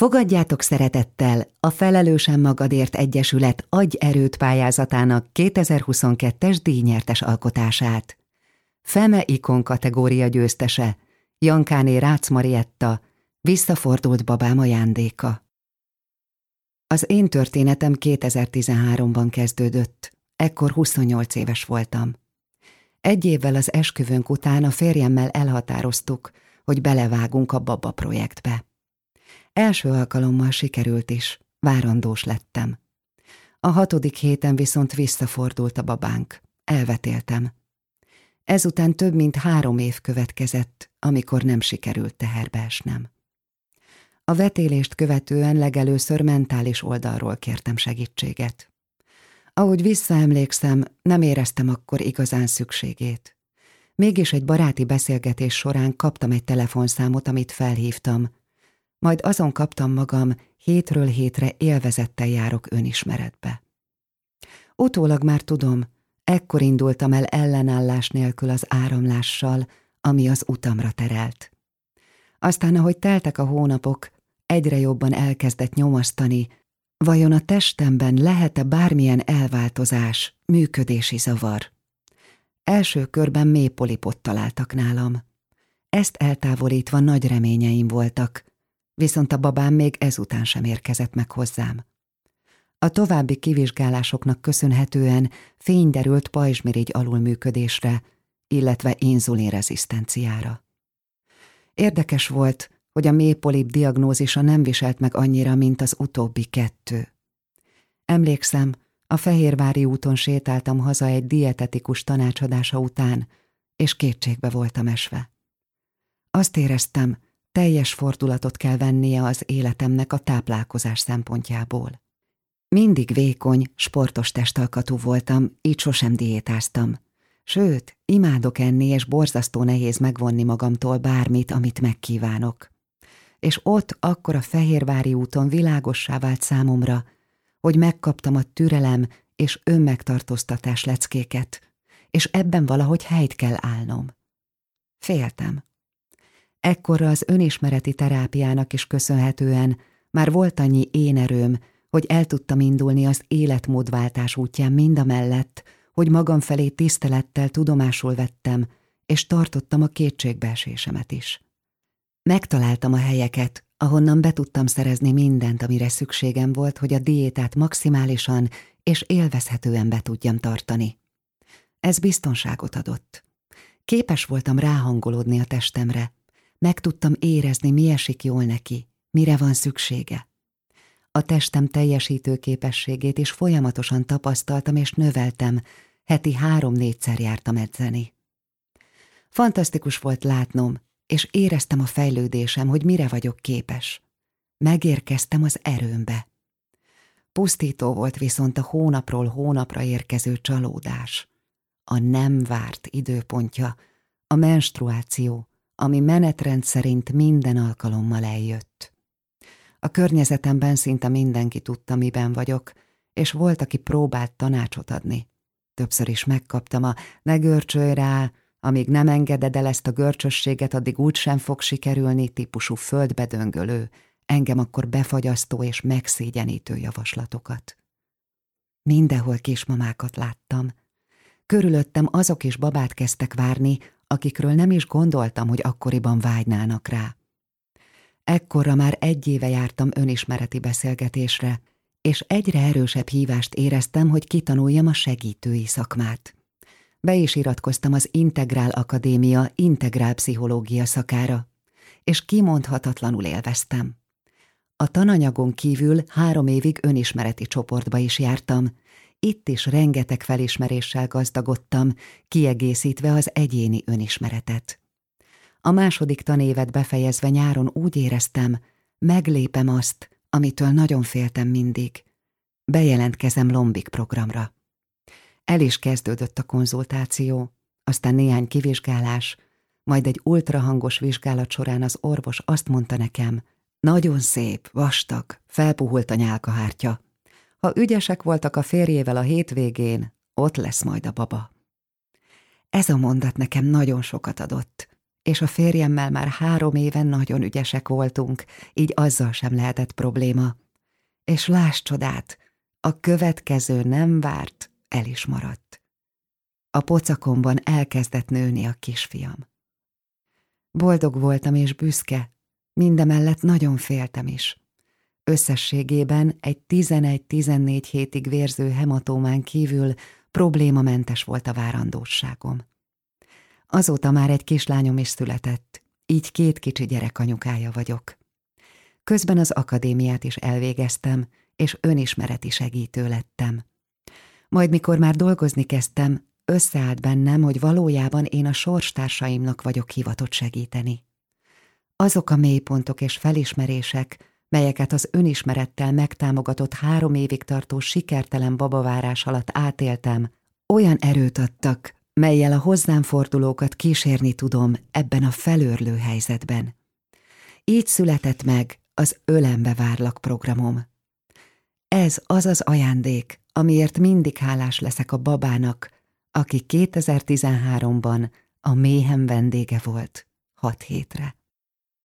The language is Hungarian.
Fogadjátok szeretettel a Felelősen Magadért Egyesület Agy Erőt pályázatának 2022-es díjnyertes alkotását. Feme ikon kategória győztese, Jankáné Rácz Marietta, visszafordult babám ajándéka. Az én történetem 2013-ban kezdődött, ekkor 28 éves voltam. Egy évvel az esküvőnk után a férjemmel elhatároztuk, hogy belevágunk a Baba projektbe. Első alkalommal sikerült is, várandós lettem. A hatodik héten viszont visszafordult a babánk. Elvetéltem. Ezután több mint három év következett, amikor nem sikerült teherbe esnem. A vetélést követően legelőször mentális oldalról kértem segítséget. Ahogy visszaemlékszem, nem éreztem akkor igazán szükségét. Mégis egy baráti beszélgetés során kaptam egy telefonszámot, amit felhívtam, majd azon kaptam magam, hétről hétre élvezettel járok önismeretbe. Utólag már tudom, ekkor indultam el ellenállás nélkül az áramlással, ami az utamra terelt. Aztán, ahogy teltek a hónapok, egyre jobban elkezdett nyomasztani, vajon a testemben lehet-e bármilyen elváltozás, működési zavar. Első körben mély találtak nálam. Ezt eltávolítva nagy reményeim voltak, viszont a babám még ezután sem érkezett meg hozzám. A további kivizsgálásoknak köszönhetően fény derült pajzsmirigy alulműködésre, illetve inzulinrezisztenciára. Érdekes volt, hogy a mélypolip diagnózisa nem viselt meg annyira, mint az utóbbi kettő. Emlékszem, a Fehérvári úton sétáltam haza egy dietetikus tanácsadása után, és kétségbe voltam esve. Azt éreztem, teljes fordulatot kell vennie az életemnek a táplálkozás szempontjából. Mindig vékony, sportos testalkatú voltam, így sosem diétáztam. Sőt, imádok enni, és borzasztó nehéz megvonni magamtól bármit, amit megkívánok. És ott, akkor a Fehérvári úton világossá vált számomra, hogy megkaptam a türelem és önmegtartóztatás leckéket, és ebben valahogy helyt kell állnom. Féltem. Ekkorra az önismereti terápiának is köszönhetően már volt annyi én erőm, hogy el tudtam indulni az életmódváltás útján mind a mellett, hogy magam felé tisztelettel tudomásul vettem, és tartottam a kétségbeesésemet is. Megtaláltam a helyeket, ahonnan be tudtam szerezni mindent, amire szükségem volt, hogy a diétát maximálisan és élvezhetően be tudjam tartani. Ez biztonságot adott. Képes voltam ráhangolódni a testemre, meg tudtam érezni, mi esik jól neki, mire van szüksége. A testem teljesítő képességét is folyamatosan tapasztaltam és növeltem, heti három-négyszer jártam edzeni. Fantasztikus volt látnom, és éreztem a fejlődésem, hogy mire vagyok képes. Megérkeztem az erőmbe. Pusztító volt viszont a hónapról hónapra érkező csalódás. A nem várt időpontja, a menstruáció, ami menetrend szerint minden alkalommal eljött. A környezetemben szinte mindenki tudta, miben vagyok, és volt, aki próbált tanácsot adni. Többször is megkaptam a ne görcsölj rá, amíg nem engeded el ezt a görcsösséget, addig úgy sem fog sikerülni típusú földbedöngölő, engem akkor befagyasztó és megszégyenítő javaslatokat. Mindenhol kismamákat láttam. Körülöttem azok is babát kezdtek várni, akikről nem is gondoltam, hogy akkoriban vágynának rá. Ekkorra már egy éve jártam önismereti beszélgetésre, és egyre erősebb hívást éreztem, hogy kitanuljam a segítői szakmát. Be is iratkoztam az Integrál Akadémia integrál pszichológia szakára, és kimondhatatlanul élveztem. A tananyagon kívül három évig önismereti csoportba is jártam, itt is rengeteg felismeréssel gazdagodtam, kiegészítve az egyéni önismeretet. A második tanévet befejezve nyáron úgy éreztem, meglépem azt, amitől nagyon féltem mindig. Bejelentkezem Lombik programra. El is kezdődött a konzultáció, aztán néhány kivizsgálás, majd egy ultrahangos vizsgálat során az orvos azt mondta nekem, nagyon szép, vastag, felpuhult a nyálkahártya. Ha ügyesek voltak a férjével a hétvégén, ott lesz majd a baba. Ez a mondat nekem nagyon sokat adott, és a férjemmel már három éven nagyon ügyesek voltunk, így azzal sem lehetett probléma. És láss csodát, a következő nem várt, el is maradt. A pocakomban elkezdett nőni a kisfiam. Boldog voltam és büszke, mindemellett nagyon féltem is. Összességében egy 11-14 hétig vérző hematómán kívül problémamentes volt a várandóságom. Azóta már egy kislányom is született, így két kicsi gyerek anyukája vagyok. Közben az akadémiát is elvégeztem, és önismereti segítő lettem. Majd mikor már dolgozni kezdtem, összeállt bennem, hogy valójában én a sorstársaimnak vagyok hivatott segíteni. Azok a mélypontok és felismerések, melyeket az önismerettel megtámogatott három évig tartó sikertelen babavárás alatt átéltem, olyan erőt adtak, melyel a hozzám fordulókat kísérni tudom ebben a felőrlő helyzetben. Így született meg az Ölembe várlak programom. Ez az az ajándék, amiért mindig hálás leszek a babának, aki 2013-ban a méhem vendége volt hat hétre.